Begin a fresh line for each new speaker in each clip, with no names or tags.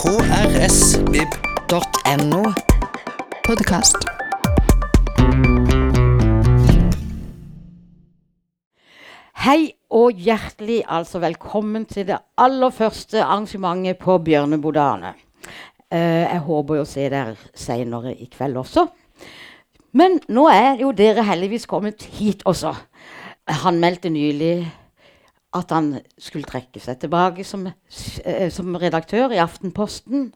krsvib.no. Podkast.
Hei og hjertelig altså velkommen til det aller første arrangementet på Bjørnebodane. Eh, jeg håper å se dere senere i kveld også. Men nå er jo dere heldigvis kommet hit også. Han meldte nylig at han skulle trekke seg tilbake som, eh, som redaktør i Aftenposten.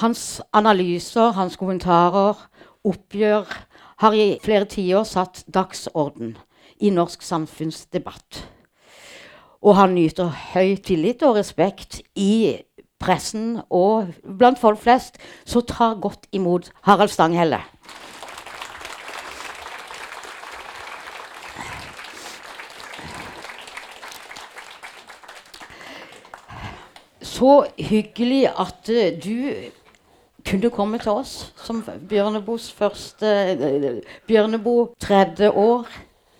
Hans analyser, hans kommentarer, oppgjør har i flere tiår satt dagsorden i norsk samfunnsdebatt. Og han nyter høy tillit og respekt i pressen og blant folk flest, så ta godt imot Harald Stanghelle. Så hyggelig at uh, du kunne komme til oss som Bjørnebos første uh, Bjørnebo tredje år.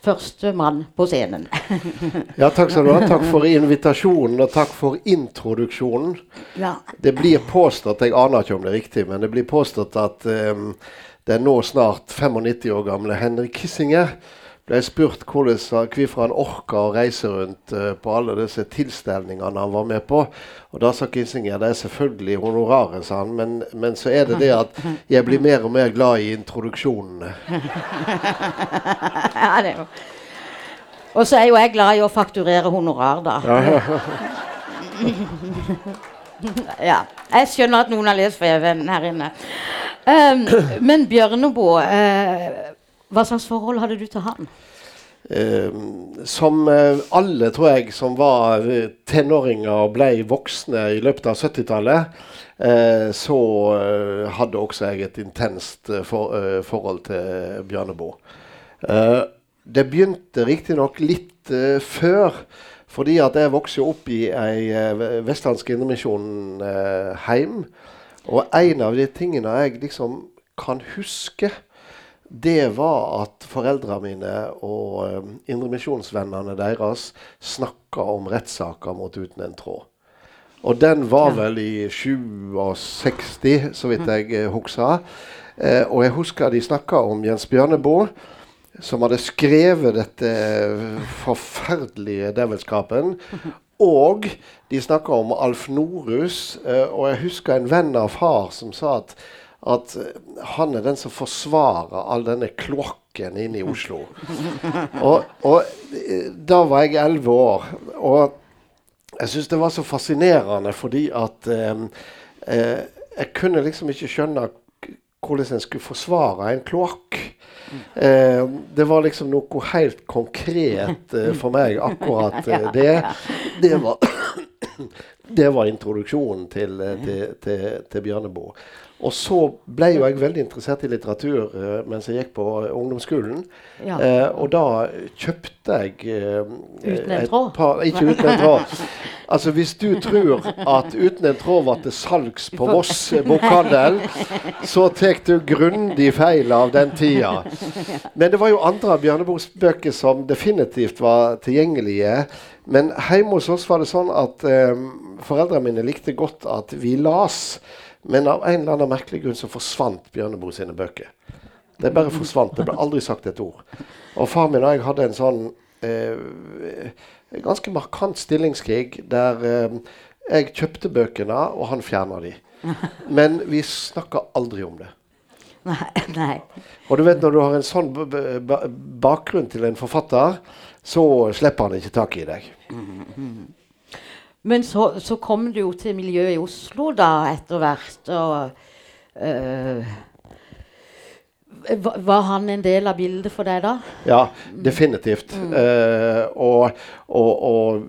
Første mann på scenen.
ja, takk skal du ha. Takk for invitasjonen, og takk for introduksjonen.
Ja.
Det blir påstått, jeg aner ikke om det er riktig, men det blir påstått at um, den nå snart 95 år gamle Henrik Kissinger ble spurt hvorfor han orka å reise rundt uh, på alle disse tilstelningene han var med på. Og da sa Kinsinger det er selvfølgelig honoraret, sa han, men, men, så er det det at jeg blir mer og mer glad i introduksjonene.
ja, det er jo Og så er jo jeg glad i å fakturere honorar, da. ja. Jeg skjønner at noen har lest Feven her inne. Um, men Bjørneboe uh, hva slags forhold hadde du til han?
Eh, som eh, alle, tror jeg, som var eh, tenåringer og ble voksne i løpet av 70-tallet, eh, så eh, hadde også jeg et intenst eh, for, forhold til Bjørneboe. det begynte riktignok litt før. Fordi at jeg vokste opp i ei Vestlandsk Indremisjon-heim. og en av de tingene jeg liksom kan huske, det var at foreldrene mine og um, indremisjonsvennene deres snakka om rettssaker mot Uten en tråd. Og den var vel i 67, så vidt jeg eh, husker. Eh, og jeg husker de snakka om Jens Bjørneboe, som hadde skrevet dette forferdelige devilskapen, Og de snakka om Alf Norhus. Eh, og jeg husker en venn av far som sa at at eh, han er den som forsvarer all denne kloakken inne i Oslo. Og, og eh, da var jeg elleve år. Og jeg syns det var så fascinerende fordi at eh, eh, jeg kunne liksom ikke skjønne hvordan en skulle forsvare en kloakk. Eh, det var liksom noe helt konkret eh, for meg, akkurat det. Det var, det var introduksjonen til, til, til, til Bjørneboe. Og så ble jo jeg veldig interessert i litteratur uh, mens jeg gikk på uh, ungdomsskolen. Ja. Uh, og da kjøpte jeg
Uten en tråd?
Par, ikke uten en tråd. Altså Hvis du tror at Uten en tråd var til salgs på Voss bokhandel, så tar du grundig feil av den tida. Men det var jo andre av Bjørneboes bøker som definitivt var tilgjengelige. Men hjemme hos oss var det sånn at foreldrene mine likte godt at vi las. Men av en eller annen merkelig grunn så forsvant Bjørneboe sine bøker. Det bare forsvant. Det ble aldri sagt et ord. Og far min og jeg hadde en sånn eh, ganske markant stillingskrig der eh, jeg kjøpte bøkene, og han fjerna de. Men vi snakka aldri om det.
Nei, nei.
Og du vet når du har en sånn bakgrunn til en forfatter, så slipper han ikke tak i deg. Mm.
Men så, så, kom du jo til miljøet i Oslo da etter hvert. og øh, Var han en del av bildet for deg da?
Ja, definitivt. Mm. Uh, og, og, og,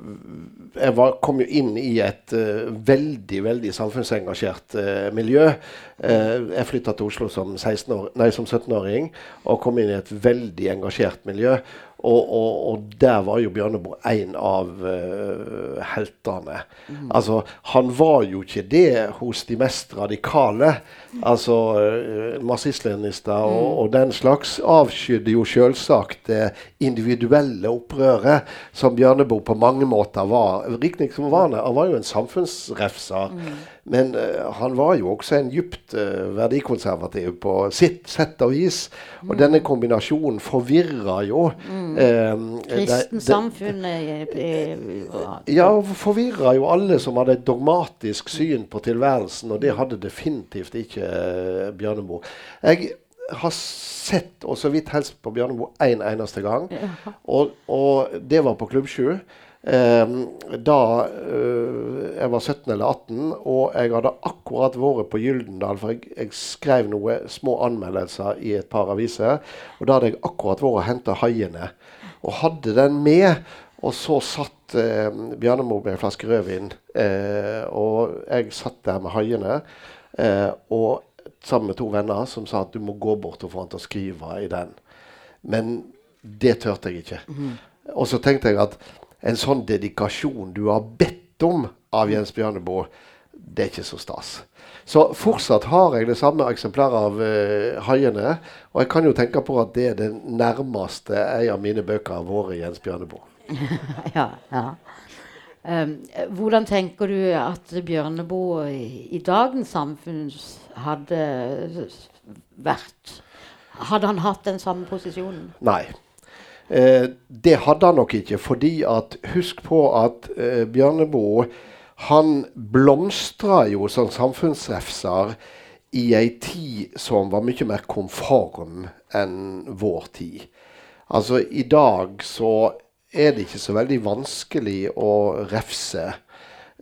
jeg var, kom jo inn i et uh, veldig veldig samfunnsengasjert miljø. jeg flytta til Oslo som, 17-åring og kom inn i et veldig engasjert miljø. Og, og, og, der var jo Bjørneboe en av uh, heltene. Mm. Altså, han var jo ikke det hos de mest radikale. Altså uh, marxist-leninister og, mm. og, den slags avskydde jo selvsagt det individuelle opprøret, som Bjørneboe på mange måter var. Riktig som var han, han var jo en samfunnsrefser. Mm. Men uh, han var jo også en dypt uh, verdikonservativ på sitt sett og vis. Og mm. denne kombinasjonen forvirra jo mm.
Uh, Kristensamfunnet
Ja, forvirra jo alle som hadde et dogmatisk syn på tilværelsen, og det hadde definitivt ikke uh, Bjørneboe. Jeg har sett og så vidt helst på Bjørneboe én en eneste gang, og, og det var på Klubb 7. Ehm, da uh, jeg var 17 eller 18, og jeg hadde akkurat vært på Gyldendal, for jeg, jeg, skrev noen små anmeldelser i et par aviser. Og da hadde jeg akkurat vært og henta haiene, og hadde den med. Og så satt uh, Bjørnemo med en flaske rødvin, eh, og jeg satt der med haiene. Eh, og sammen med to venner som sa at du må gå bort og få han til å skrive i den. Men det turte jeg ikke. Mm. Og så tenkte jeg at en sånn dedikasjon du har bedt om av Jens Bjørneboe, det er ikke så stas. Så fortsatt har jeg det samme eksemplaret av uh, haiene. Og jeg kan jo tenke på at det er det nærmeste en av mine bøker har vært Jens Bjørneboe.
ja, ja. Um, hvordan tenker du at Bjørneboe i, i dagens samfunn hadde vært? Hadde han hatt den samme posisjonen?
Nei. Eh, det hadde han nok ikke, fordi at Husk på at eh, Bjørneboe han blomstra jo som samfunnsrefser i ei tid som var mye mer konform enn vår tid. Altså, i dag så er det ikke så veldig vanskelig å refse.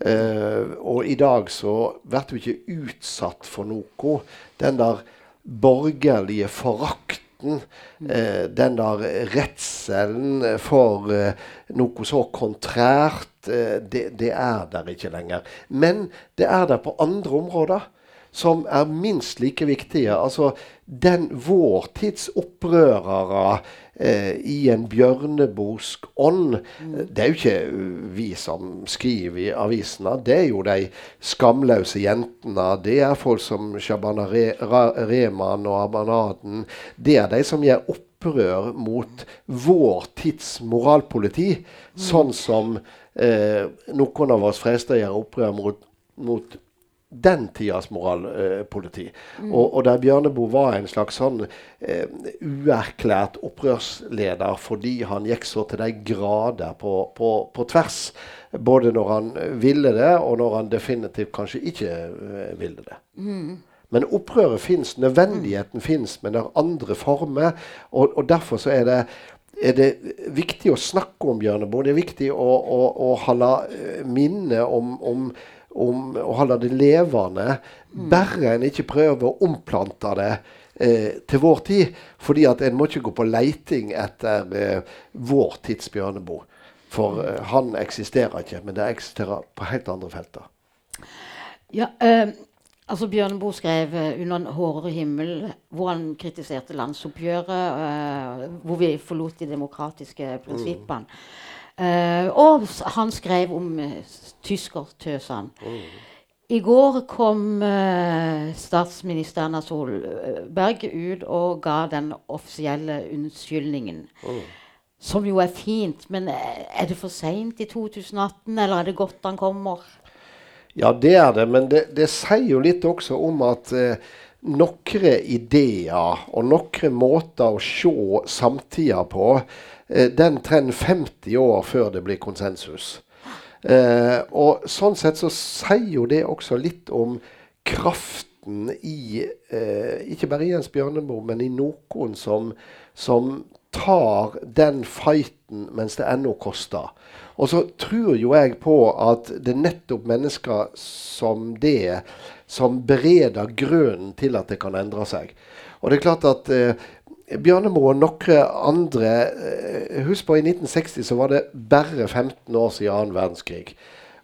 Uh, og i dag så blir du ikke utsatt for noe. Den der borgerlige forakten, eh, den der redselen for uh, noe så kontrært, det, det, er der ikke lenger. Men det er der på andre områder som er minst like viktige. Altså den vår tids opprørere eh, i en bjørnebosk ånd. Mm. Det er jo ikke vi som skriver i avisene. Det er jo de skamløse jentene. Det er folk som Shabana Re Rehman og Abanaden. Det er de som gjør opprør mot vår tids moralpoliti. Mm. Sånn som eh, noen av oss frester gjør opprør mot, mot den tidas moralpoliti. Eh, mm. og, og, der Bjørneboe var en slags sånn eh, uerklært opprørsleder fordi han gikk så til de grader på, på, på, tvers. Både når han ville det, og når han definitivt kanskje ikke eh, ville det. Mm. Men opprøret fins, nødvendigheten mm. fins, men det er andre former. Og, og derfor så er det er det viktig å snakke om Bjørneboe. Det er viktig å, å, å holde eh, minnet om, om om å holde det levende, mm. bare en ikke prøver å omplante det eh, til vår tid. Fordi at en må ikke gå på leiting etter eh, vår tids Bjørneboe. For eh, han eksisterer ikke, men det eksisterer på helt andre felter.
Ja, eh, altså Bjørneboe skrev uh, 'Under en hårere himmel', hvor han kritiserte landsoppgjøret, uh, hvor vi forlot de demokratiske prinsippene. Mm. Uh, og han skrev om tyskertøsene. Mm. I går kom statsminister Erna Solberg ut og ga den offisielle unnskyldningen. Mm. Som jo er fint, men er det for seint i 2018, eller er det godt han kommer?
Ja, det er det, men det, det sier jo litt også om at eh, noen ideer og noen måter å se samtida på Eh, den trenger 50 år før det blir konsensus. Eh, og sånn sett så sier jo det også litt om kraften i eh, Ikke bare Jens Bjørneboe, men i noen som, som tar den fighten mens det ennå koster. Og så tror jo jeg på at det er nettopp mennesker som det som bereder grunnen til at det kan endre seg. Og det er klart at eh, Bjørnemo og noen andre eh, Husk på i 1960 så var det bare 15 år siden annen verdenskrig.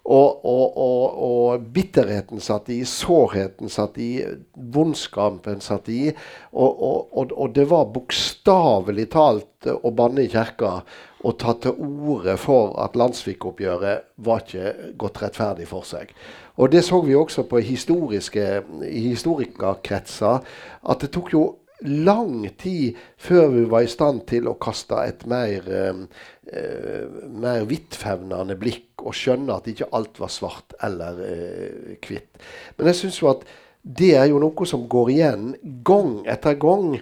Og, og, og, og, bitterheten satt i, sårheten satt i, vondskapen satt i. Og, det var bokstavelig talt å banne i kirka og tatt til orde for at landssvikoppgjøret var ikke gått rettferdig for seg. Og det så vi også på historiske, historikerkretser, at det tok jo lang tid før vi var i stand til å kaste et mer, eh, mer vidtfevnende blikk og skjønne at ikke alt var svart eller eh, hvitt. Men jeg syns jo at det er jo noe som går igjen gang etter gang.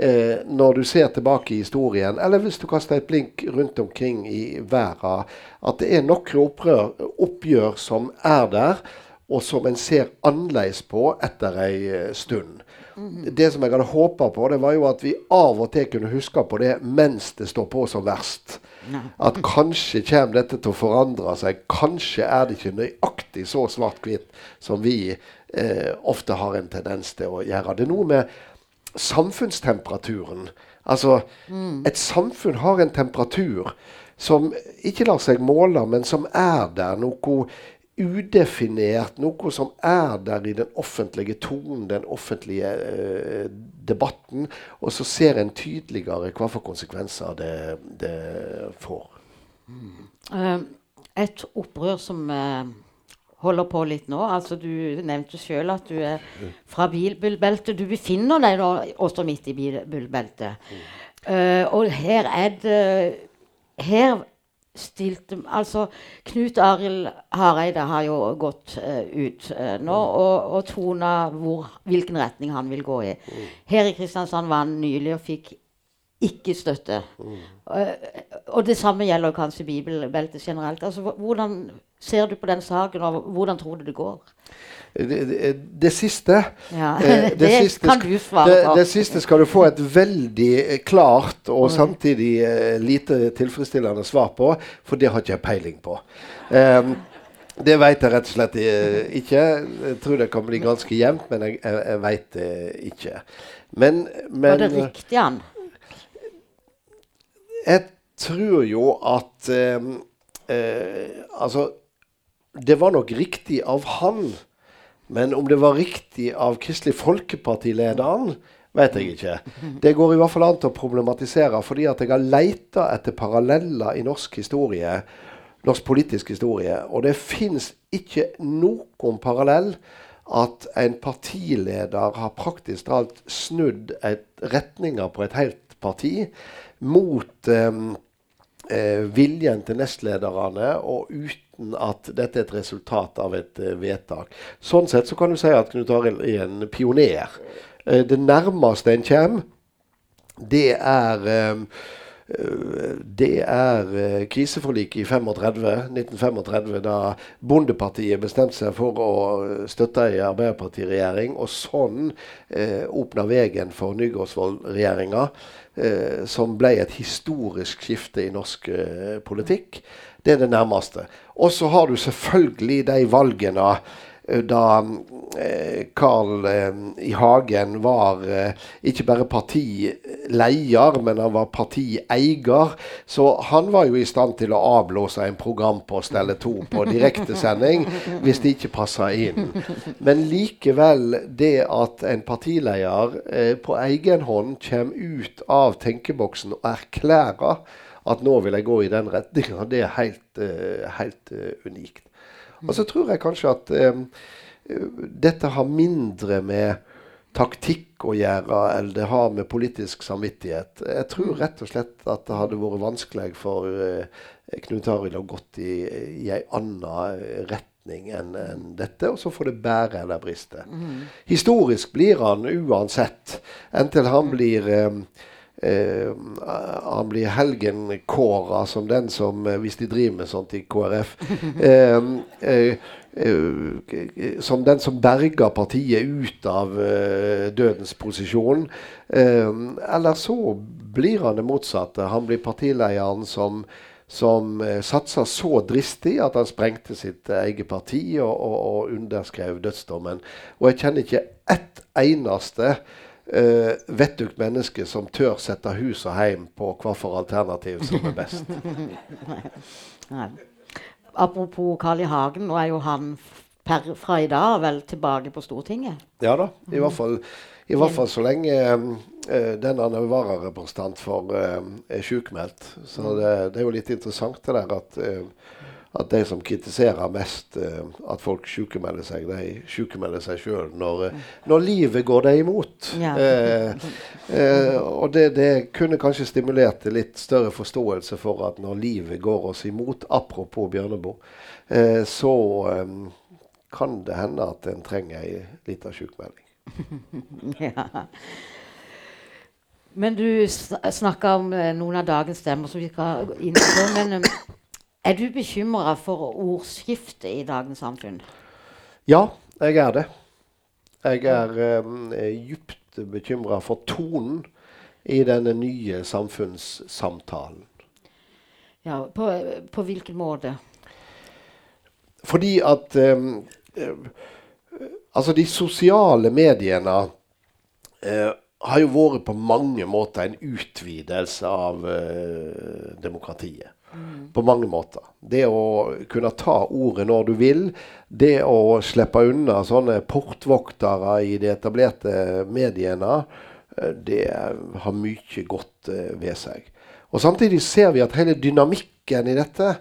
Eh, når du ser tilbake i historien, eller hvis du kaster et blink rundt omkring i verden, at det er noen opprør, oppgjør som er der, og som en ser annerledes på etter ei eh, stund. Det som jeg hadde håpa på, det var jo at vi av og til kunne huske på det mens det står på som verst. At kanskje kommer dette til å forandre seg. Kanskje er det ikke nøyaktig så svart-hvitt som vi eh, ofte har en tendens til å gjøre. Det er noe med samfunnstemperaturen. Altså, mm. et samfunn har en temperatur som ikke lar seg måle, men som er der. Noe udefinert, noe som er der i den offentlige tonen, den offentlige eh, debatten. Og så ser en tydeligere hva for konsekvenser det, det får.
Mm. Uh, et opprør som uh, holder på litt nå altså Du nevnte sjøl at du er fra bilbeltet. Du befinner deg da også midt i bilbeltet. Uh, og her er det her stilte Altså, Knut Arild Hareide har jo gått uh, ut uh, nå og, og tona hvor, hvilken retning han vil gå i. Her i Kristiansand var han nylig og fikk ikke støtte. Mm. og det samme gjelder kanskje bibelbeltet generelt. Altså, hvordan ser du på den saken, og hvordan tror du det går?
Det, det, det siste
ja, det, det siste, kan du svare
på. Det, siste skal du få et veldig eh, klart og mm. samtidig uh, lite tilfredsstillende svar på, for det har ikke jeg peiling på. Um, det vet jeg rett og slett ikke. Jeg tror det kan bli ganske jevnt, men jeg, jeg, jeg veit det ikke. Men, men
Var det riktig, Ann?
Jeg tror jo at eh, eh, Altså, det var nok riktig av han men om det var riktig av Kristelig Folkeparti-lederen, vet jeg ikke. Det går i hvert fall an til å problematisere, fordi at jeg har leita etter paralleller i norsk historie, norsk politisk historie, og det fins ikke noen parallell at en partileder har praktisk talt snudd et, retninger på et helt parti mot eh, eh, viljen til nestlederne og uten at dette er et resultat av et uh, vedtak. Sånn sett så kan du si at Knut Arild er en pioner. Det nærmeste en kommer, det er det er uh, kriseforliket i 35, 1935, da Bondepartiet bestemte seg for å støtte en Arbeiderpartiregjering, og sånn eh, åpna veien for Nygaardsvold-regjeringa, eh, som ble et historisk skifte i norsk eh, politikk. Det er det nærmeste. Og så har du selvfølgelig de valgene eh, da eh, Carl eh, I. Hagen var eh, ikke bare partileder, men han var partieier. Så han var jo i stand til å avblåse en program på Stelle 2 på direktesending hvis det ikke passa inn. Men likevel, det at en partileder eh, på egen hånd kommer ut av tenkeboksen og erklærer at nå vil jeg gå i den retninga, det er helt, helt unikt. Og så tror jeg kanskje at um, dette har mindre med taktikk å gjøre enn det har med politisk samvittighet. Jeg tror rett og slett at det hadde vært vanskelig for uh, Knut Arild å gått i, i ei anna retning enn en dette, og så får det bære eller briste. Mm. Historisk blir han uansett, inntil han blir um, Eh, han blir helgenkåra som den som eh, Hvis de driver med sånt i KrF eh, eh, eh, Som den som berger partiet ut av eh, dødens posisjon. eller så blir han det motsatte. Han blir partilederen som som eh, satsa så dristig at han sprengte sitt eget parti og, og, og underskrev dødsdommen. Og jeg kjenner ikke ett eneste uh, vettugt menneske som tør sette hus og heim på for alternativ som er best.
apropos Carl I. Hagen, nå er jo han per, fra i dag vel tilbake på Stortinget.
Ja da. I hvert fall, i hvert fall så lenge uh, denne er vararepresentant for uh, er sjukmeldt. Så det, det, er jo litt interessant det der at uh, at de som kritiserer mest uh, at folk sykemelder seg, de sykemelder seg sjøl når, uh, når, livet går dem imot. Ja. Uh, og det, det, kunne kanskje stimulert til litt større forståelse for at når livet går oss imot, apropos Bjørneboe, så um, kan det hende at en trenger ei lita sykemelding. ja.
Men du snakka om noen av dagens stemmer som vi skal inn på. men... Er du bekymra for ordskiftet i dagens samfunn?
Ja, jeg er det. Jeg er um, djupt bekymra for tonen i denne nye samfunnssamtalen.
Ja, på, på hvilken måte?
Fordi at um, Altså, de sosiale mediene uh, har jo vært på mange måter en utvidelse av uh, demokratiet. Mm. På mange måter. Det å kunne ta ordet når du vil, det å slippe unna sånne portvoktere i de etablerte mediene, eh, det har mye godt uh, ved seg. Og Samtidig ser vi at hele dynamikken i dette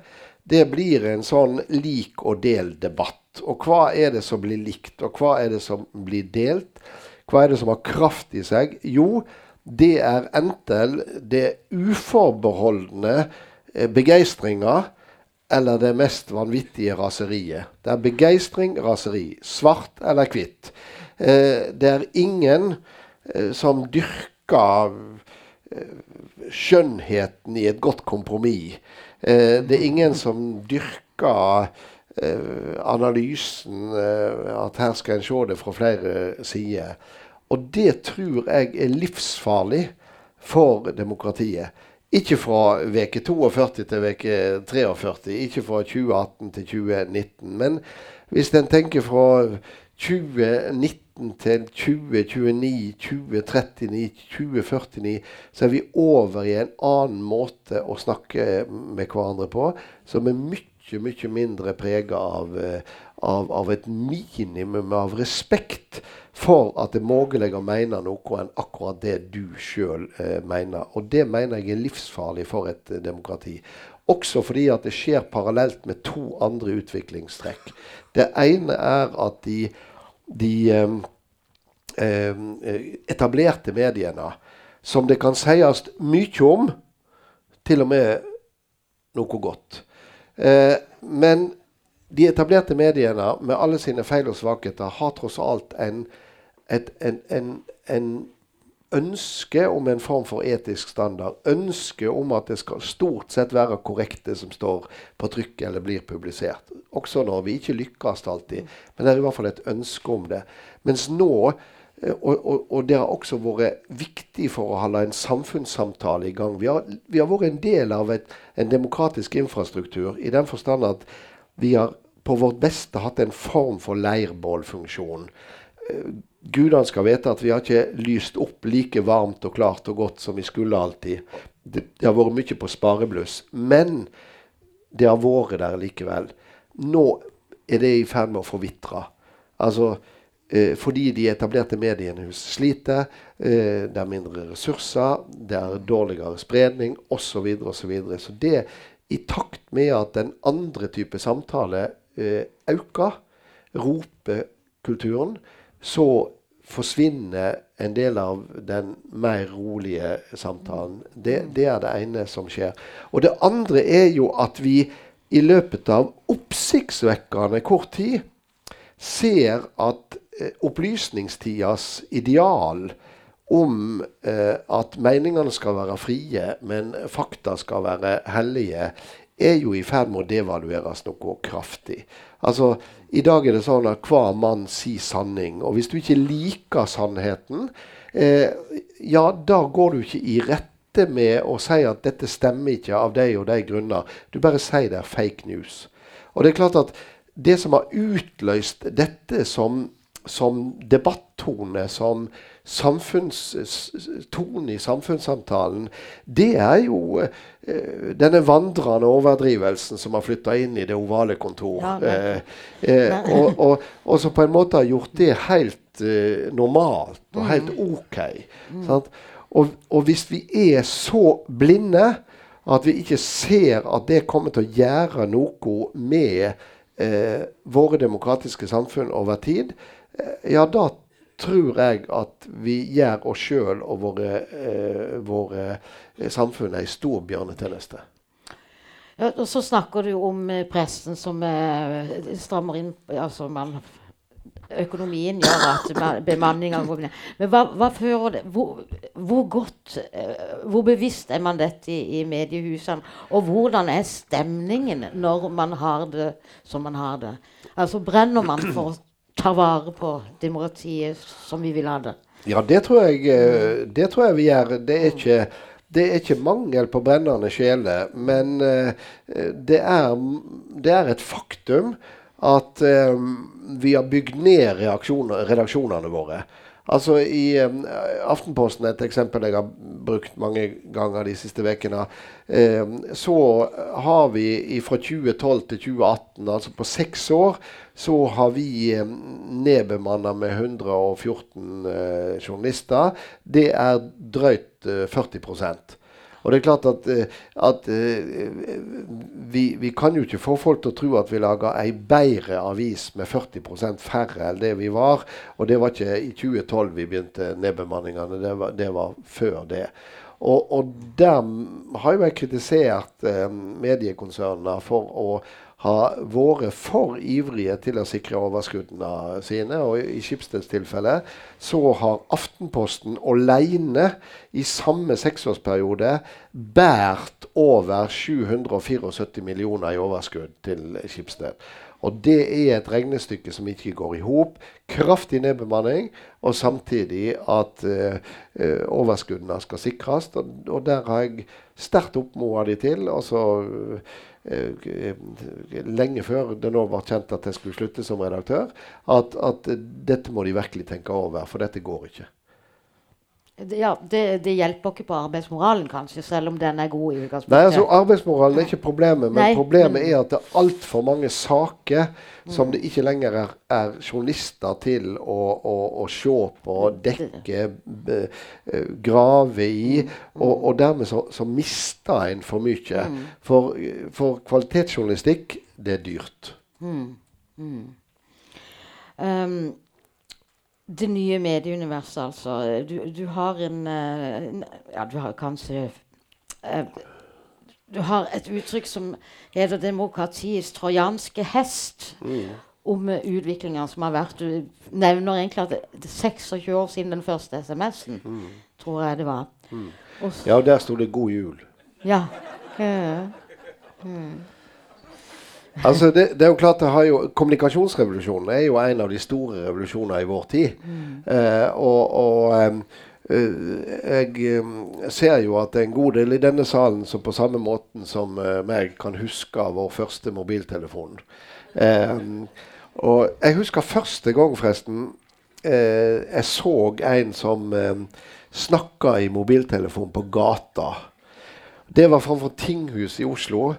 det blir en sånn lik og del-debatt. Og hva er det som blir likt, og hva er det som blir delt? Hva er det som har kraft i seg? Jo, det er enten det uforbeholdne Eh, begeistringa eller det mest vanvittige raseriet. Det er begeistring, raseri. Svart eller hvitt. Eh, det er ingen eh, som dyrker skjønnheten i et godt kompromiss. det er ingen som dyrker analysen, at her skal en se det fra flere sider. Og det tror jeg er livsfarlig for demokratiet. Ikke fra veke 42 til veke 43, ikke fra 2018 til 2019. Men hvis en tenker fra 2019 til 2029, 2039, 2049, så er vi over i en annen måte å snakke med hverandre på, som er mye mye mindre prega av, av, av, et minimum av respekt for at det er mulig å mene noe enn akkurat det du sjøl eh, mener. Og det mener jeg er livsfarlig for et eh, demokrati. Også fordi at det skjer parallelt med to andre utviklingstrekk. Det ene er at de, de eh, eh etablerte mediene, som det kan sies mye om, til og med noe godt. Eh, men de etablerte mediene, med alle sine feil og svakheter, har tross alt en et en, en, en, ønske om en form for etisk standard. Ønske om at det skal stort sett være korrekt det som står på trykk eller blir publisert. Også når vi ikke lykkes alltid. Men det er i hvert fall et ønske om det. Mens nå eh, og, og, og, det har også vært viktig for å holde en samfunnssamtale i gang. Vi har, vi har vært en del av et, en demokratisk infrastruktur i den forstand at vi har på vårt beste hatt en form for leirbålfunksjon. Eh, Gudene skal vite at vi har ikke lyst opp like varmt og klart og godt som vi skulle alltid. Det, det har vært mye på sparebluss. Men det har vært der likevel. Nå er det i ferd med å forvitre. Altså, eh, fordi de etablerte mediene sliter. Eh, det er mindre ressurser, det er dårligere spredning osv. Så, videre, og så, så det i takt med at den andre type samtale eh, roper ropekulturen, så forsvinner en del av den mer rolige samtalen. Det, det, er det ene som skjer. Og det andre er jo at vi i løpet av oppsiktsvekkende kort tid ser at eh, opplysningstidas ideal om eh, at meningene skal være frie, men fakta skal være hellige, er jo i ferd med å devalueres noe kraftig. Altså, I dag er det sånn at hver mann sier sanning. Og hvis du ikke liker sannheten, eh, ja, da går du ikke i rette med å si at dette stemmer ikke av de og de grunner. Du bare sier det er fake news. Og det er klart at det som har utløst dette som som debattone, som samfunnstone i samfunnssamtalen, det er jo eh, denne vandrende overdrivelsen som har flytta inn i det ovale kontor.
Ja,
eh, eh, og, og, og som på en måte har gjort det helt eh, normalt og helt OK. sant? Og, og hvis vi er så blinde at vi ikke ser at det kommer til å gjøre noe med eh, våre demokratiske samfunn over tid, ja, da tror jeg at vi gjør oss sjøl og våre, eh, våre eh, samfunn ei stor bjørnetjeneste.
Ja, og så snakker du om eh, presten som eh, strammer inn altså man, Økonomien gjør at ma- bemanninga går ned. Men hva, hva fører det hvor, hvor godt eh, Hvor bevisst er man dette i, i mediehusene? Og hvordan er stemningen når man har det som man har det? Altså Brenner man for å ta vare på demokratiet som vi vil ha det?
Ja, det tror jeg, eh, det tror jeg vi gjør. Det er ikke, det er ikke mangel på brennende sjeler, men eh, det, er, det er et faktum at eh, vi har bygd ned redaksjonene våre. Altså I eh, Aftenposten, et eksempel jeg har brukt mange ganger de siste ukene, eh, så har vi fra 2012 til 2018, altså på seks år, så har vi eh, nedbemanna med 114 eh, journalister. Det er drøyt eh, 40 og det er klart at, eh, at eh, vi, vi kan jo ikke få folk til å tro at vi lager ei bedre avis med 40% færre enn det vi var. Og det var ikke i 2012 vi begynte nedbemanningene, det var, det var før det. Og, og der har jo jeg kritisert eh, mediekonsernene for å ha vært for ivrige til å sikre overskuddene sine. Og i Skipsteds tilfelle så har Aftenposten alene i samme seksårsperiode båret over 774 millioner i overskudd til Skipsted. Og det er et regnestykke som ikke går i hop. Kraftig nedbemanning, og samtidig at eh, eh, overskuddene skal sikres. Og, og der har jeg sterkt oppmoda de til. altså eh, lenge før det nå var kjent at jeg skulle slutte som redaktør, at, at dette må de virkelig tenke over, for dette går ikke.
Ja, det, det hjelper ikke på arbeidsmoralen, kanskje, selv om den er god i utgangspunktet.
Nei, altså Arbeidsmoralen er ikke problemet, men
Nei,
problemet er at det er altfor mange saker som det ikke lenger er, er journalister til å, å, å se på, dekke, be, eh, grave i. Og, og dermed så, så mister en for mye. For, for kvalitetsjournalistikk, det er dyrt.
Um, det nye medieuniverset, altså. Du, du har en eh, en- Ja, du har kanskje eh, Du har et uttrykk som heter 'demokratiets trojanske hest'. Om uh, utviklinga som har vært. Du nevner egentlig at det er 26 år siden den første SMS-en, tror jeg det var. Og s-
Ja, og der sto det 'God jul'.
ja. ja.
Altså det, det er jo klart jo, Kommunikasjonsrevolusjonen er jo en av de store revolusjoner i vår tid. Eh, og og eh, jeg ser jo at det er en god del i denne salen som på samme måten som eh, meg kan huske vår første mobiltelefon. Em, og jeg husker første gang, forresten, eh, jeg så en som eh, snakka i mobiltelefon på gata. Det var framfor Tinghus i Oslo,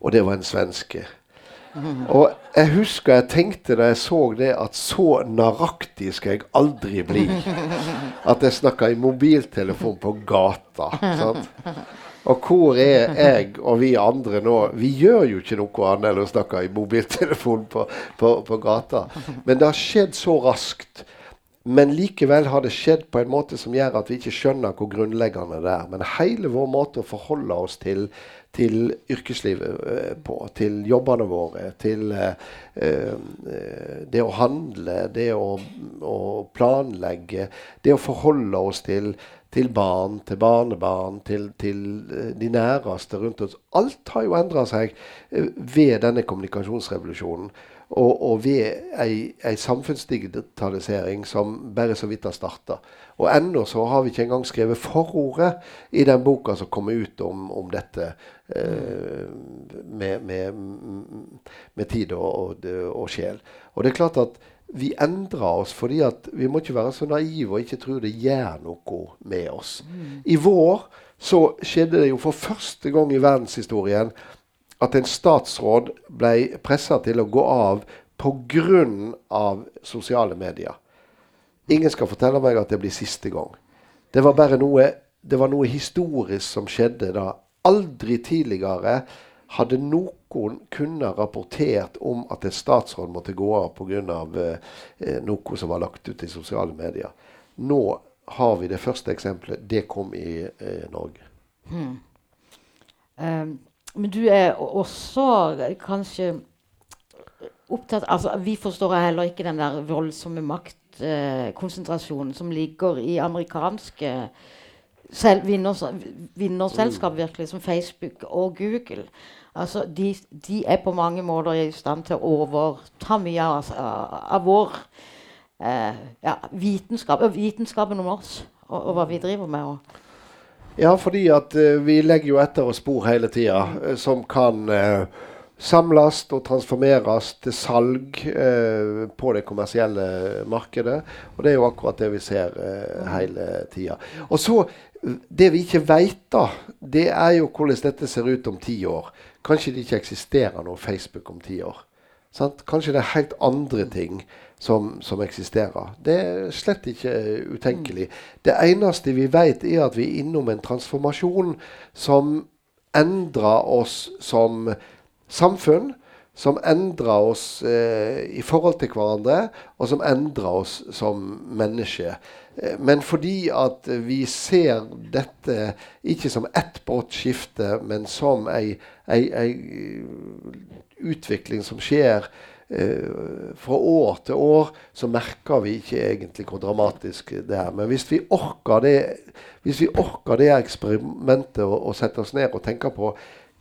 og det var en svenske. Og jeg husker jeg tenkte da jeg så det, at så naraktig skal jeg aldri bli. At jeg snakka i mobiltelefon på gata. Sant? Og hvor er jeg og vi andre nå? Vi gjør jo ikke noe annet enn å snakke i mobiltelefon på, på, på gata. Men det har skjedd så raskt. Men likevel har det skjedd på en måte som gjør at vi ikke skjønner hvor grunnleggende det er. Men hele vår måte å forholde oss til, til yrkeslivet eh, på, til jobbene våre, til eh, eh, det å handle, det å, å planlegge, det å forholde oss til, til barn, til barnebarn, til, til de næreste rundt oss. Alt har jo endra seg ved denne kommunikasjonsrevolusjonen. Og, og ved ei, ei samfunnsdigitalisering som bare så vidt har starta. Og ennå så har vi ikke engang skrevet forordet i den boka som kommer ut om, om dette eh, med, med, med tid og, og, og sjel. Og det er klart at vi endrer oss fordi at vi må ikke være så naive og ikke tro det gjør noe med oss. Mm. I vår så skjedde det jo for første gang i verdenshistorien at en statsråd ble pressa til å gå av pga. sosiale medier. Ingen skal fortelle meg at det blir siste gang. Det var bare noe, var noe historisk som skjedde da. Aldri tidligere hadde noen kunnet rapportert om at en statsråd måtte gå av pga. Eh, noe som var lagt ut i sosiale medier. Nå har vi det første eksempelet. Det kom i eh, Norge. Hmm.
Um, men du er også kanskje opptatt altså, Vi forstår heller ikke den der voldsomme maktkonsentrasjonen eh, som ligger i amerikanske selv, vinners, vinnerselskap, mm. virkelig, som Facebook og Google. Altså, de, de, er på mange måter i stand til å overta mye av, av, av vår eh, ja, vitenskap, vitenskapen om oss og, og, hva vi driver med. Og.
Ja, fordi at uh, vi legger jo etter oss spor hele tida uh, som kan uh, samles og transformeres til salg eh, på det kommersielle markedet. Og det er jo akkurat det vi ser eh, hele tida. Og så, Det vi ikke veit, da, det er jo hvordan dette ser ut om ti år. Kanskje det ikke eksisterer noe Facebook om ti år. Sant? Kanskje det er helt andre ting som, som, eksisterer. Det er slett ikke utenkelig. Det eneste vi vet, er at vi er innom en transformasjon som endrer oss som samfunn. Som endrer oss eh, i forhold til hverandre, og som endrer oss som mennesker. Eh, men fordi at vi ser dette ikke som ett brått skifte, men som ei, ei, ei utvikling som skjer eh, fra år til år, så merker vi ikke egentlig hvor dramatisk det er. Men hvis vi orker det, vi orker det eksperimentet og, sette oss ned og tenke på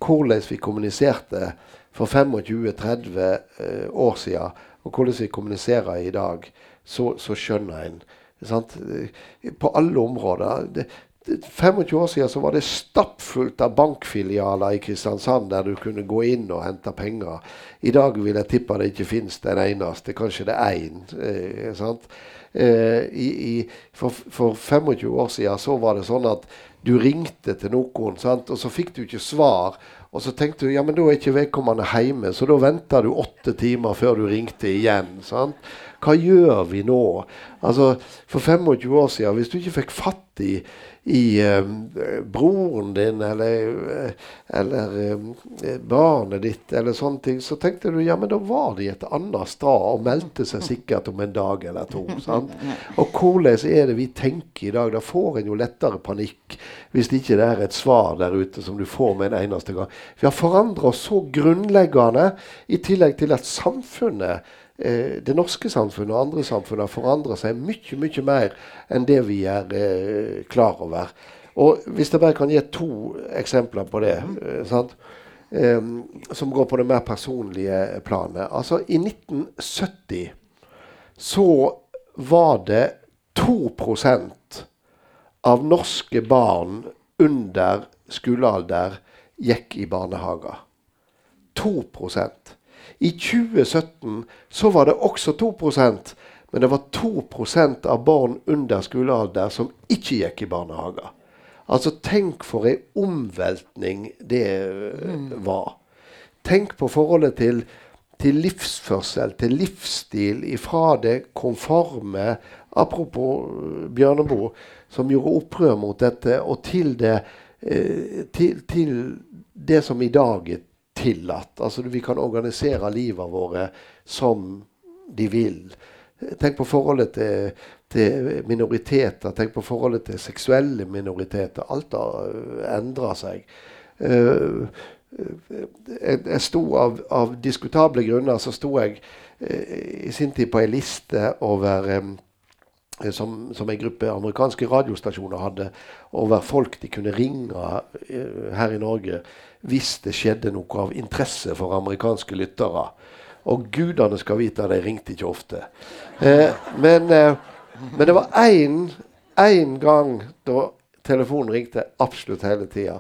hvordan vi kommuniserte for 25-30 eh, år siden, og hvordan vi kommuniserer i dag, så, så skjønner en Sant? På alle områder. Det, 25 år siden så var det stappfullt av bankfilialer i Kristiansand der du kunne gå inn og hente penger. I dag vil jeg tippe det ikke finnes den eneste. Kanskje det er én. Eh, eh, for, for, 25 år siden så var det sånn at du ringte til noen, sant? og så fikk du ikke svar. Og så tenkte du ja, men da er ikke vedkommende hjemme, så da venta du åtte timer før du ringte igjen. sant? Hva gjør vi nå? Altså, For 25 år siden, hvis du ikke fikk fatt i, i um, broren din eller, eh, eller um, barnet ditt, eller sånne ting, så tenkte du ja, men da var de et annet sted og meldte seg sikkert om en dag eller to. sant? Og hvordan er det vi tenker i dag? Da får en jo lettere panikk hvis det ikke er et svar der ute som du får med en eneste gang. Vi har forandra oss så grunnleggende, i tillegg til at samfunnet eh, det norske samfunnet og andre samfunn har forandra seg mye mye mer enn det vi er eh, klar over. Og Hvis jeg bare kan gi to eksempler på det, eh, som går på det mer personlige planet. Altså I 1970 så var det 2% av norske barn under skolealder gikk i barnehager. 2 i 2017 så var det også 2% men det var 2% av barn under skolealder som ikke gikk i barnehager. Altså, tenk for ei omveltning det mm. var. Tenk på forholdet til, til livsførsel, til livsstil, ifra det konforme Apropos Bjørneboe, som gjorde opprør mot dette, og til det, eh, til, til det som i dag er tillatt. Altså Vi kan organisere livet våre som de vil. Tenk på forholdet til, til, minoriteter. Tenk på forholdet til seksuelle minoriteter. Alt har uh, endra seg. Uh, jeg, jeg sto av, av, diskutable grunner så sto jeg i sin tid på ei liste over som, som en gruppe amerikanske radiostasjoner hadde, over folk de kunne ringe her i Norge hvis det skjedde noe av interesse for amerikanske lyttere. Og gudene skal vite de ringte ikke ofte. Eh, men, eh, men, det var én gang da telefonen ringte absolutt hele tida.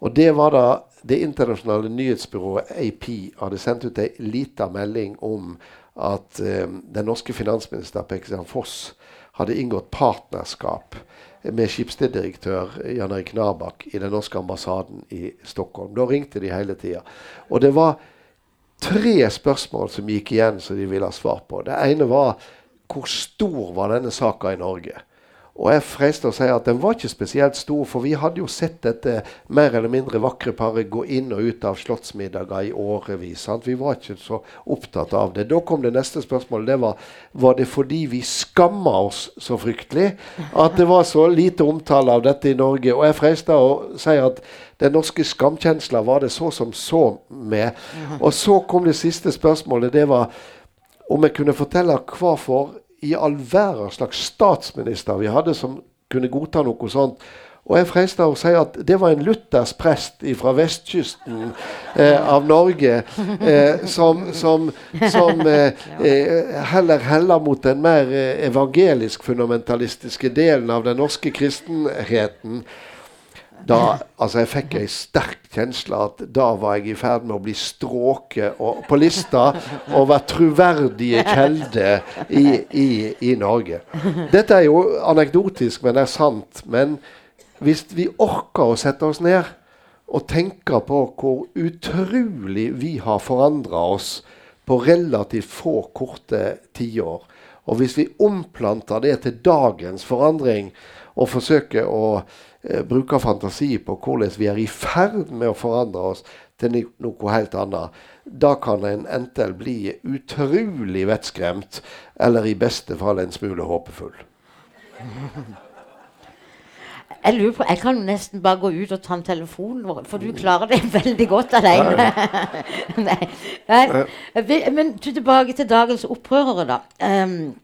Og det var da det internasjonale nyhetsbyrået AP hadde sendt ut ei lita melding om at eh, den norske finansminister Per Foss hadde inngått partnerskap med skipssteddirektør Jan Erik Narbakk i den norske ambassaden i Stockholm. Da ringte de hele tida. Og det var tre spørsmål som gikk igjen som de ville ha svar på. Det ene var hvor stor var denne saka i Norge? Og jeg freiste å si at den var ikke spesielt stor, for vi hadde jo sett dette mer eller mindre vakre paret gå inn og ut av slottsmiddager i årevis. Sant? Vi var ikke så opptatt av det. Da kom det neste spørsmålet. Det var var det fordi vi skamma oss så fryktelig at det var så lite omtale av dette i Norge. Og jeg freiste å si at den norske skamkjensla var det så som så med. Og så kom det siste spørsmålet. Det var om jeg kunne fortelle hvorfor i all verden slags statsminister vi hadde som kunne godta noe sånt. Og jeg freister å si at det var en luthersk prest fra vestkysten eh, av Norge eh, som, som, som eh, eh heller heller mot den mer eh, evangelisk fundamentalistiske delen av den norske kristenheten da, altså Jeg fikk ei sterk kjensle at da var jeg i ferd med å bli stråket på lista over troverdige kilder i, i, i, Norge. Dette er jo anekdotisk, men det er sant. Men hvis vi orker å sette oss ned og tenke på hvor utrolig vi har forandra oss på relativt få, korte tiår, og hvis vi omplanter det til dagens forandring og forsøker å eh, bruke fantasi på hvordan vi er i ferd med å forandre oss til noe helt annet, da kan en enten bli utrolig vettskremt, eller i beste fall en smule håpefull.
Jeg lurer på, jeg kan nesten bare gå ut og ta en telefon, for du klarer det veldig godt alene. Nei. Nei. Men tilbake til dagens opprørere, da. Um,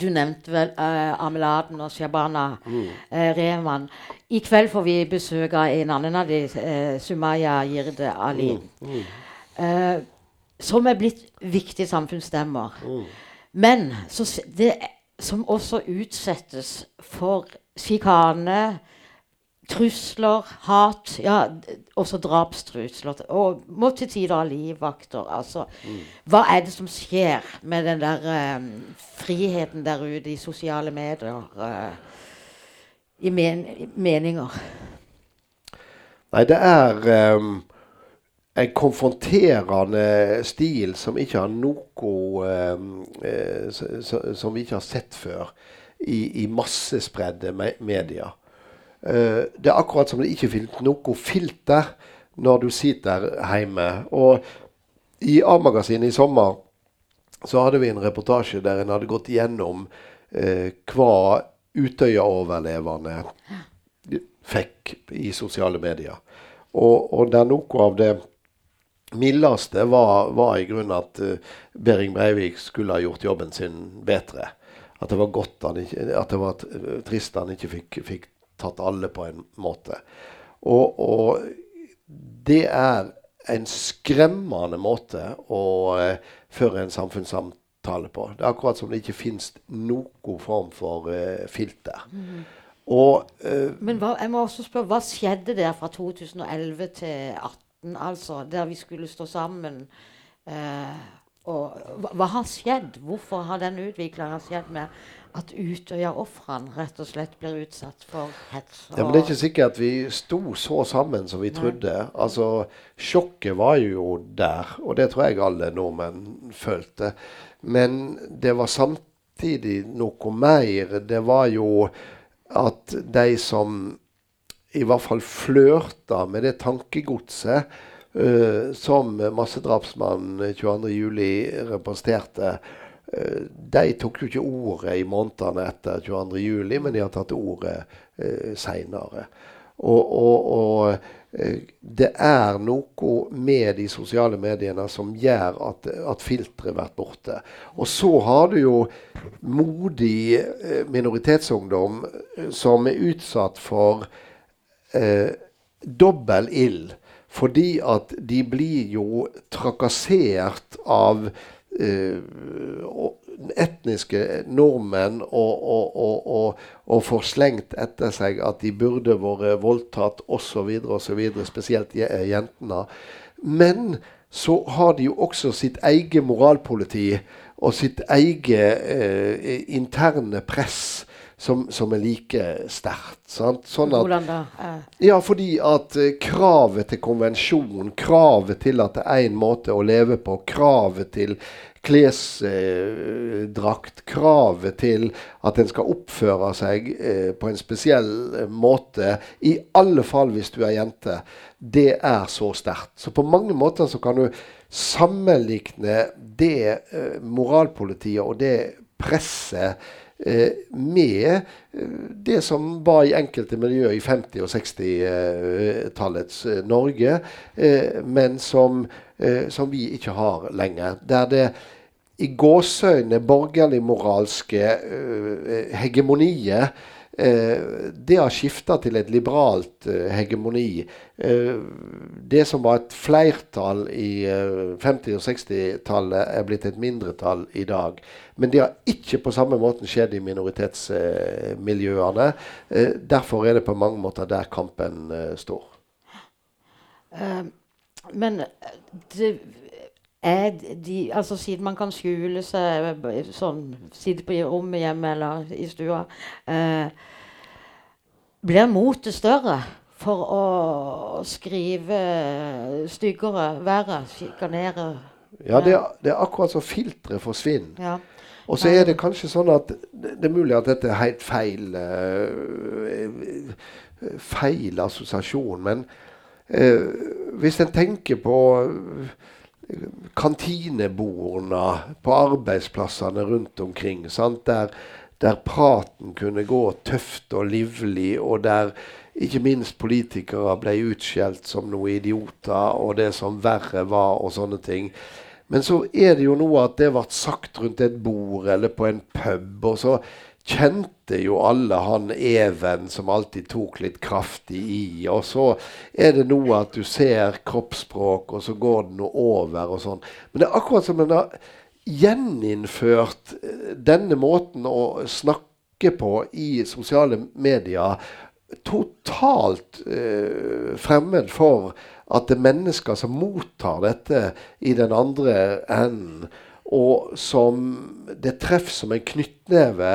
du nevnte vel uh, Ameladen og Shabana mm. uh, Rehman. I kveld får vi besøk av en annen av de, uh, Sumaya Jirde Ali. Mm. Mm. Som er blitt viktige samfunnsstemmer. Mm. Men så, det, som også utsettes for sjikane, trusler, hat, ja, også drapstrusler. Og må til tider ha livvakter. Altså, mm. Hva er det som skjer med den der um, friheten der ute i sosiale medier? Uh, I men meninger?
Nei, det er um, en konfronterende stil som ikke har noe um, uh, Som vi ikke har sett før i, i massespredde me medier. Uh, det er akkurat som det ikke finnes noe filter når du sitter hjemme. Og i A-magasinet i sommer så hadde vi en reportasje der en hadde gått gjennom eh, hva Utøya-overlevende fikk i sosiale medier. Og, og der noe av det mildeste var, var i grunnen at uh, Behring Breivik skulle ha gjort jobben sin bedre. At det var godt han ikke, at det var trist han ikke fikk, fikk tatt alle på en måte. Og, og, det er en skremmende måte å eh, føre en samfunnssamtale på. Det er akkurat som det ikke fins noen form for eh, filter. Mm. Og,
eh, Men hva, jeg må også spørre, hva skjedde der fra 2011 til 2018, altså, der vi skulle stå sammen? og hva, hva, har skjedd? Hvorfor har den utviklinga skjedd med at Utøya-ofrene rett og slett blir utsatt for hets.
Ja, men Det er ikke sikkert at vi sto så sammen som vi trodde. Nei. Altså, Sjokket var jo der, og det tror jeg alle nordmenn følte. Men det var samtidig noe mer. Det var jo at de som i hvert fall flørta med det tankegodset uh, som massedrapsmannen 22.07. representerte, de tok jo ikke ordet i månedene etter 22.07, men de har tatt ordet eh, seinere. Og, og, og, eh, det er noe med de sosiale mediene som gjør at, at filteret blir borte. Og så har du jo modig eh, minoritetsungdom som er utsatt for eh, dobbel ild. Fordi at de blir jo trakassert av Eh, etniske nordmenn og, og, og, og, får slengt etter seg at de burde vært voldtatt osv., osv., spesielt jentene. Men så har de jo også sitt eget moralpoliti og sitt eget eh, interne press som, som er like sterkt.
Sånn Hvordan da?
Eh. Ja, fordi at uh, kravet til konvensjon, kravet til at det er én måte å leve på, kravet til klesdrakt, eh, kravet til at en skal oppføre seg eh, på en spesiell måte, i alle fall hvis du er jente, det er så sterkt. Så på mange måter så kan du sammenligne det moralpolitiet og det presset Eh, med eh, det som var i enkelte miljøer i 50- og 60-tallets eh, Norge, men som, som, vi ikke har lenger. Der det i gåseøyne borgerlig-moralske hegemoniet Eh, det har skifta til et liberalt eh, hegemoni. Eh, det som var et flertall i 50- og 60-tallet, er blitt et mindretall i dag. Men det har ikke på samme måten skjedd i minoritetsmiljøene. derfor er det på mange måter der kampen står.
men det de, altså Siden man kan skjule seg sånn, sitte på rommet hjemme eller i stua eh, Blir motet større for å skrive styggere, verre, sjikanere?
Ja, det er, det er, akkurat så filteret forsvinner. Ja. Og så er det kanskje sånn at det er mulig at dette er helt feil feil assosiasjon, men eh, hvis en tenker på kantinebordene på arbeidsplassene rundt omkring. Der, der, praten kunne gå tøft og livlig, og der ikke minst politikere ble utskjelt som noen idioter, og det som verre var, og sånne ting. Men så er det jo noe at det ble sagt rundt et bord eller på en pub. og så kjente jo alle han Even som alltid tok litt kraftig i. Og så er det noe at du ser kroppsspråk, og så går det noe over og sånn. Men det er akkurat som en har gjeninnført eh, denne måten å snakke på i sosiale medier. Totalt eh, fremmed for at det er mennesker som mottar dette i den andre enden og som det treffer som en knyttneve,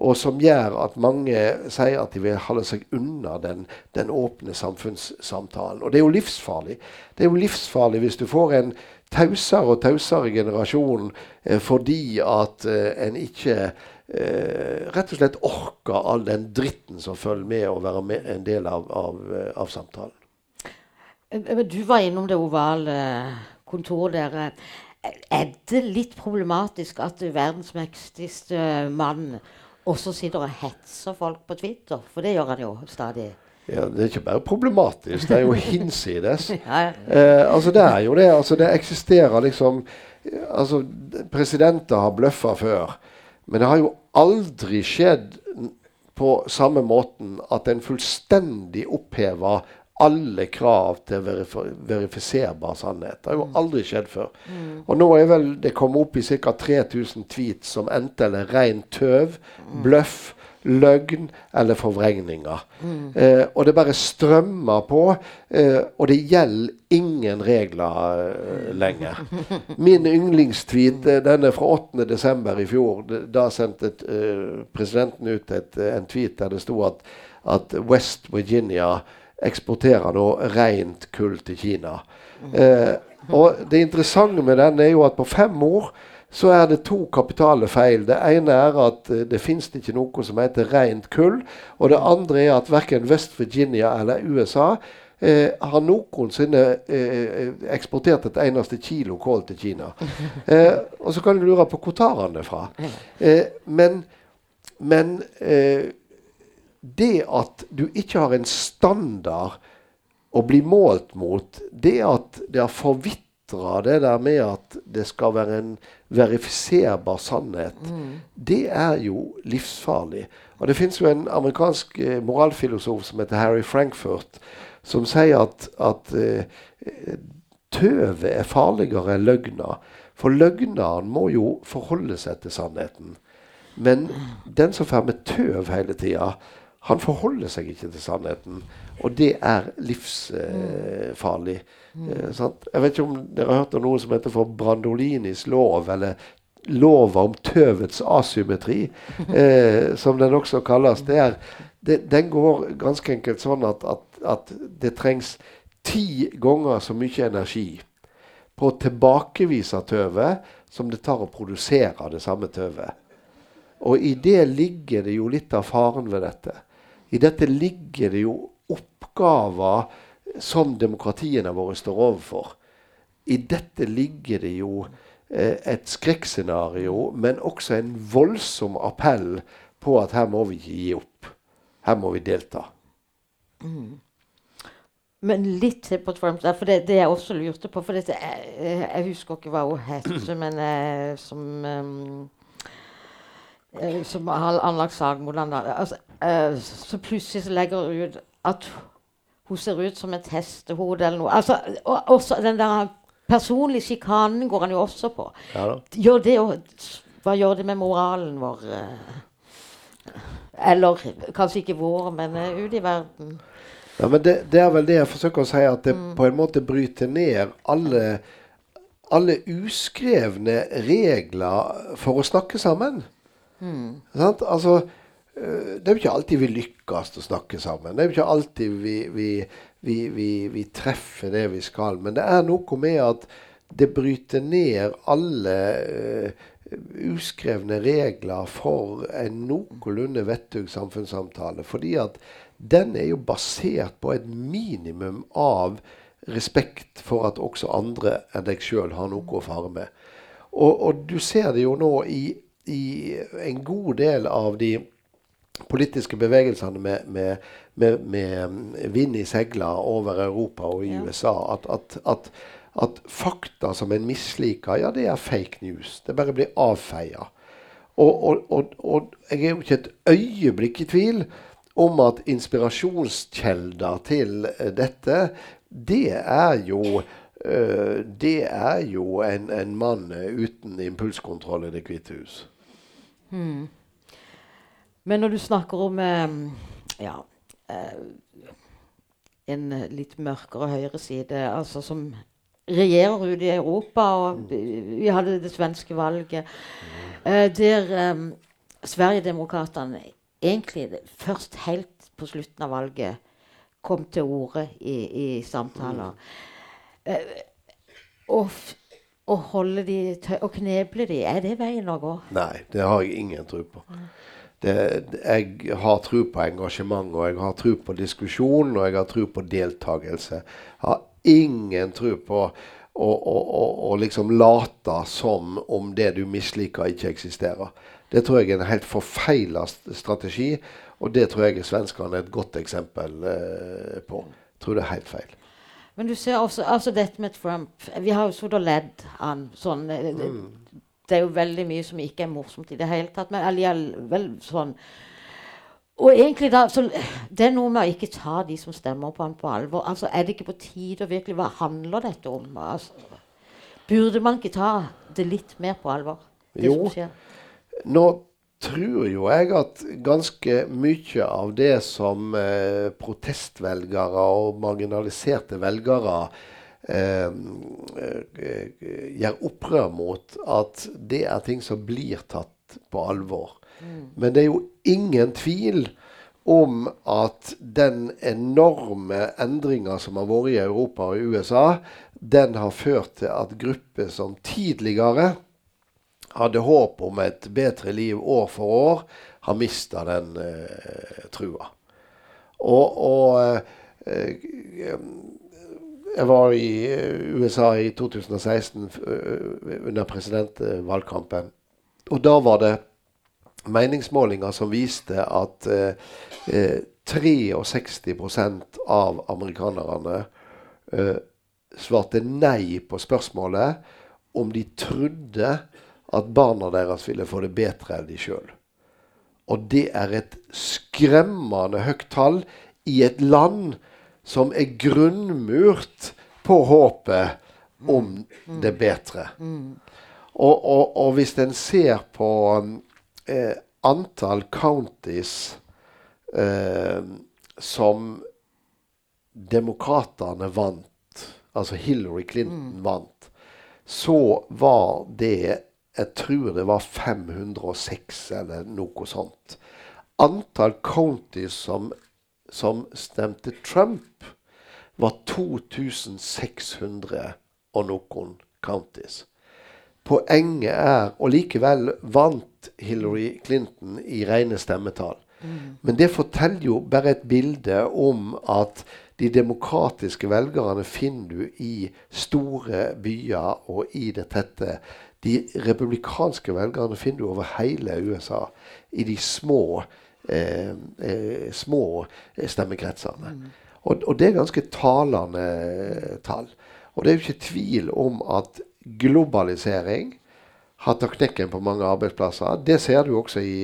og som gjør at mange sier at de vil holde seg unna den, den, åpne samfunnssamtalen. Og det er jo livsfarlig. Det er jo livsfarlig hvis du får en tausere og tausere generasjon eh, fordi at eh, en ikke eh, rett og slett orker all den dritten som følger med å være med, en del av, av, eh, av samtalen.
Eh, du var innom det ovale kontoret der er det litt problematisk at verdens mektigste mann også sitter og hetser folk på Twitter? For det gjør han jo stadig.
Ja, Det er ikke bare problematisk, det er jo hinsides. ja, eh, altså Det er jo det. altså Det eksisterer liksom altså Presidenter har bløffa før. Men det har jo aldri skjedd på samme måten at en fullstendig oppheva alle krav til verif verifiserbar sannhet. Det har jo mm. aldri skjedd før. Mm. Og nå er vel det kommet opp i ca. 3000 tweets som enten er rein tøv, mm. bløff, løgn eller forvrengninger. Mm. Eh, og det bare strømmer på, eh, og det gjelder ingen regler eh, lenger. Min yndlingstweet eh, den er fra 8.12. i fjor. Da sendte eh, presidenten ut et, en tweet der det sto at, at West Virginia eksporterer da rent kull til Kina. Eh, og Det interessante med den er jo at på fem år så er det to kapitale feil. Det ene er at uh, det fins ikke noe som heter rent kull. Og det andre er at verken West Virginia eller USA eh, har noensinne eh, eksportert et eneste kilo kål til Kina. Eh, og så kan du lure på hvor tar han det fra. Eh, men, men det at du ikke har en standard å bli målt mot, det at det har forvitra det der med at det skal være en verifiserbar sannhet, mm. det er jo livsfarlig. Og Det fins jo en amerikansk eh, moralfilosof som heter Harry Frankfurt, som sier at, at eh, tøvet er farligere enn løgna. For løgneren må jo forholde seg til sannheten. Men den som får med tøv hele tida, han forholder seg ikke til sannheten. Og det er livsfarlig. Eh, eh, jeg vet ikke om dere har hørt om noe som heter for Brandolinis lov, eller lova om tøvets asymmetri, eh, som den også kalles. Er, det, den går ganske enkelt sånn at, at, at, det trengs ti ganger så mye energi på å tilbakevise tøvet som det tar å produsere det samme tøvet. Og i det ligger det jo litt av faren ved dette. I dette ligger det jo oppgaver som demokratiene våre står overfor. I dette ligger det jo Eh, et skrekkscenario, men også en voldsom appell på at her må vi ikke gi opp. Her må vi delta. Mm.
Men litt til på Trump, for det, det jeg også lurte på for dette, jeg, jeg, husker ikke hva hun het, men jeg, som um, som har anlagt sak mot ham. altså, uh, Så plutselig så legger hun ut at hun ser ut som et hestehode eller noe. Altså, og, også den der personlige sjikanen går han jo også på. Ja, gjør det, hva gjør det med moralen vår? Eh? Eller kanskje ikke vår, men uh, ute i verden.
Ja, men det, det, er vel det jeg forsøker å si, at det mm. på en måte bryter ned alle, alle uskrevne regler for å snakke sammen. Mm. Altså, eh, det er jo ikke alltid vi lykkes å snakke sammen. Det er jo ikke alltid vi, vi vi, vi, vi, treffer det vi skal. Men det er noe med at det bryter ned alle uh, uskrevne regler for en noenlunde vettug samfunnssamtale. Fordi at den er jo basert på et minimum av respekt for at også andre enn deg sjøl har noe å fare med. Og, og, du ser det jo nå i, i en god del av de politiske bevegelsene med, med, med, med vind i segla over Europa og i ja. USA. At, at, at, at, fakta som en misliker, ja, det er fake news. Det bare blir avfeia. Og, og, og, og, jeg er jo ikke et øyeblikk i tvil om at inspirasjonskjelder til dette, det er jo Uh, det er jo en, en mann uten impulskontroll i Det hvite hus. Hmm.
Men når du snakker om eh, ja, eh, en litt mørkere høyreside, altså som regjerer ute i Europa, og vi hadde det svenske valget eh, der eh, Sverigedemokraterna egentlig først helt på slutten av valget kom til orde i, i samtaler. Uh, og, og holde de og kneble de, er det veien å gå?
Nei, det har jeg ingen tro på. Det, jeg har tro på engasjement, og jeg har tro på diskusjon, og jeg har tro på deltakelse. Jeg har ingen tro på å, å, å, å liksom late som om det du misliker, ikke eksisterer. Det tror jeg er en helt forfeila strategi, og det tror jeg svenskene er et godt eksempel eh, på. Jeg tror det er helt feil.
Men du ser også altså dette med Trump. Vi har jo sittet og ledd han sånn. Mm det er jo veldig mye som ikke er morsomt i det hele tatt. Men allikevel sånn Og egentlig da, så, Det er noe med å ikke ta de som stemmer på han på alvor. Altså, Er det ikke på tide å virkelig Hva handler dette om? Altså, burde man ikke ta det litt mer på alvor?
jo. Nå tror jo jeg at ganske mye av det som eh, protestvelgere og marginaliserte velgere Eh, eh, gjør opprør mot at det er ting som blir tatt på alvor. Mm. Men det er jo ingen tvil om at den enorme endringa som har vært i Europa og i USA, den har ført til at grupper som tidligere hadde håp om et bedre liv år for år, har mista den eh, trua. Og, og eh, jeg var i eh, USA i 2016 eh, under presidentvalgkampen. Og da var det meningsmålinger som viste at eh, 63% av amerikanerne eh, svarte nei på spørsmålet om de trodde at barna deres ville få det bedre enn de sjøl. Og det er et skremmende høyt tall i et land som er grunnmurt på håpet om det bedre. Og, og, og hvis en ser på eh, antall counties eh, som demokratene vant, altså Hillary Clinton vant, så var det Jeg tror det var 506 eller noe sånt. Antall counties som, som stemte Trump, var 2600 og noen counties. Poenget er Og likevel vant Hillary Clinton i rene stemmetall. Men det forteller jo bare et bilde om at de demokratiske velgerne finner du i store byer og i det tette. De republikanske velgerne finner du over hele USA. I de små, eh, eh, små stemmekretsene. Og, og det er ganske talende tall. Og det er jo ikke tvil om at globalisering har tatt knekken på mange arbeidsplasser. Det ser du også i,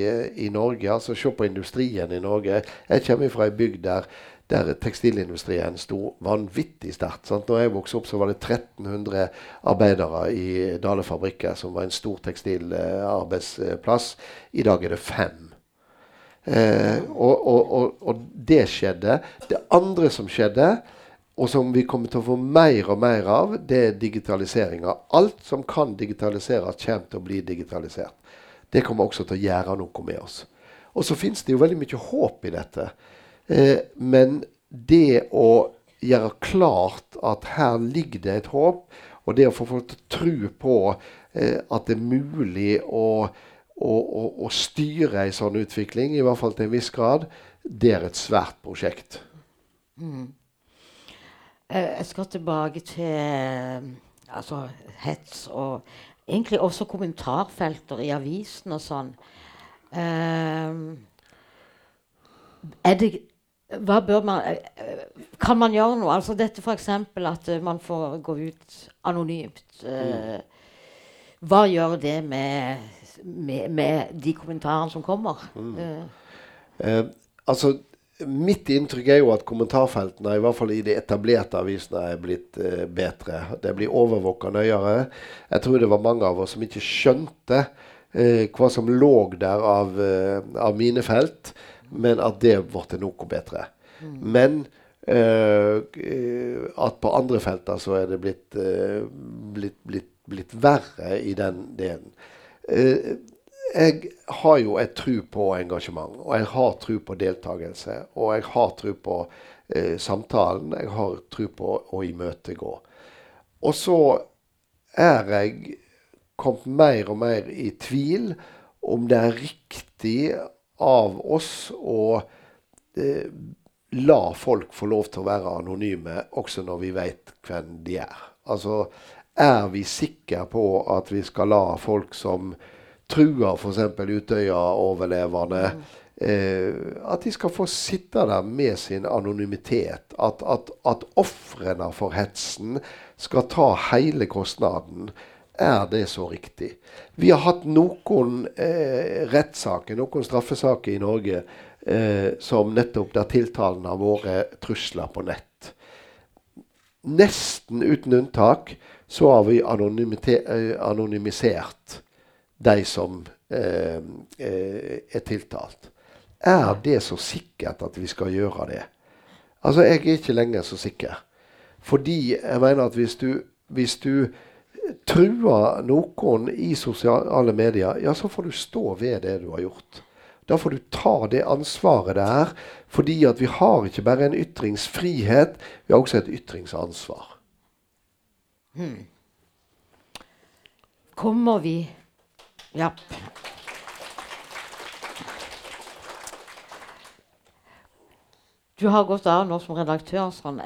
i Norge. altså Se på industrien i Norge. Jeg kommer fra ei bygd der, der tekstilindustrien sto vanvittig sterkt. sant? Når jeg vokste opp, så var det 1300 arbeidere i Dale fabrikker, som var en stor tekstilarbeidsplass. I dag er det fem. Eh, og, og, og, og det skjedde. Det andre som skjedde, og som vi kommer til å få mer og mer av, det er digitaliseringa. Alt som kan digitaliseres, kommer til å bli digitalisert. Det kommer også til å gjøre noe med oss. Og så finnes det jo veldig mye håp i dette. Eh, men det å gjøre klart at her ligger det et håp, og det å få folk til å tro på eh, at det er mulig å, å, å, å styre en sånn utvikling, i hvert fall til en viss grad, det er et svært prosjekt.
Mm. Jeg skal tilbake til eh, altså, hets og egentlig også kommentarfelter i avisen og sånn. Eh, er det hva bør man eh, eh, Kan man gjøre noe? Altså dette f.eks. at eh, man får gå ut anonymt. Mm. Hva gjør det med, med, med de kommentarene som kommer? Mm.
Eh, altså, mitt inntrykk er jo at kommentarfeltene, i hvert fall i de etablerte avisene, er blitt eh, bedre. Det blir overvåka nøyere. Jeg tror det var mange av oss som ikke skjønte eh, hva som lå der av, av minefelt, men at det ble noe bedre. Men eh, eh, at på andre felter så er det blitt, uh, blitt, blitt, blitt verre i den delen. Uh, jeg har jo et tro på engasjement, og jeg har tro på deltakelse. Og jeg har tro på samtalen. Jeg har tro på å imøtegå. Og så er jeg kommet mer og mer i tvil om det er riktig av oss å eh, la folk få lov til å være anonyme, også når vi vet hvem de er. Altså, er vi sikre på at vi skal la folk som truer f.eks. Utøya-overlevende eh, At de skal få sitte der med sin anonymitet. At, at, at ofrene for hetsen skal ta hele kostnaden. Er det så riktig? Vi har hatt noen eh, rettssaker, noen straffesaker i Norge eh, som nettopp der tiltalen har vært trusler på nett. Nesten uten unntak så har vi eh, anonymisert de som eh, eh, er tiltalt. Er det så sikkert at vi skal gjøre det? Altså, jeg er ikke lenger så sikker. Fordi jeg mener at hvis du, hvis du truer noen i sosiale medier, ja, så får du stå ved det du har gjort. Da får du ta det ansvaret det er. Fordi at vi har ikke bare en ytringsfrihet, vi har også et ytringsansvar.
kommer vi Ja. Du har gått av nå som redaktør. Sånn.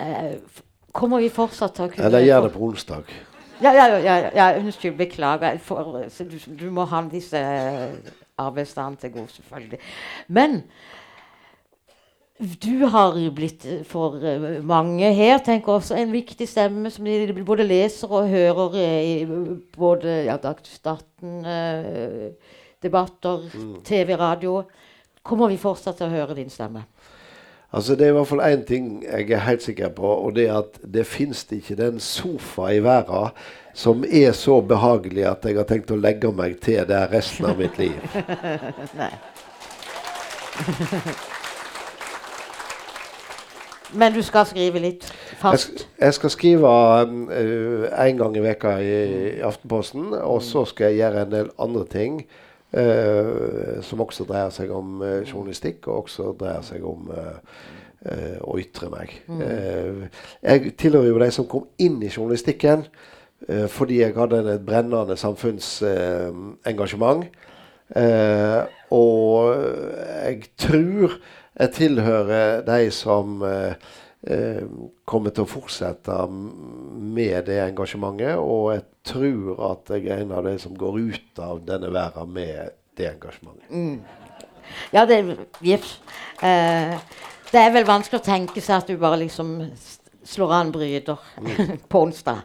Kommer vi fortsatt til å kunne
Eller gjør det på onsdag.
Ja, ja, ja, unnskyld, beklager. Jeg du, du må ha disse arbeidsdagene til gode, selvfølgelig. Men du har blitt eh, for eh, mange her tenker også en viktig stemme som de de både leser og hører eh, i både ja, Dagsnytt 18, eh, debatter, TV, radio. Kommer vi fortsatt til å høre din stemme?
Altså Det er i hvert fall én ting jeg er helt sikker på, og det er at det fins ikke den sofa i verden som er så behagelig at jeg har tenkt å legge meg til der resten av mitt liv.
Nei. Men du skal skrive litt fast?
Jeg, jeg skal skrive én gang i veka i, i Aftenposten, og så skal jeg gjøre en del andre ting eh, som også dreier seg om eh, journalistikk, og også dreier seg om eh, eh, å ytre meg. Eh, jeg tilhører jo de som kom inn i journalistikken fordi jeg hadde et brennende samfunnsengasjement. Eh, og jeg tror jeg tilhører de som kommer til å fortsette med det engasjementet. Og jeg tror at jeg er en av de som går ut av denne verden med det engasjementet.
Ja, det, jepp. Eh, det er vel vanskelig å tenke seg at du bare liksom slår an bryter på onsdag.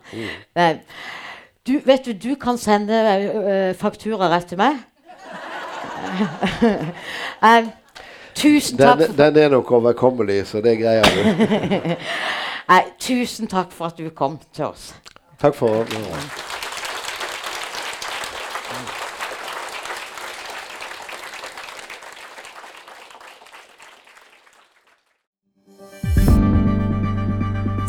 Eh, du, vet du, du kan sende eh, faktura rett til meg. Eh, tusen takk
Den, den er nok overkommelig, så det greier du.
tusen takk for at du kom til oss.
Takk for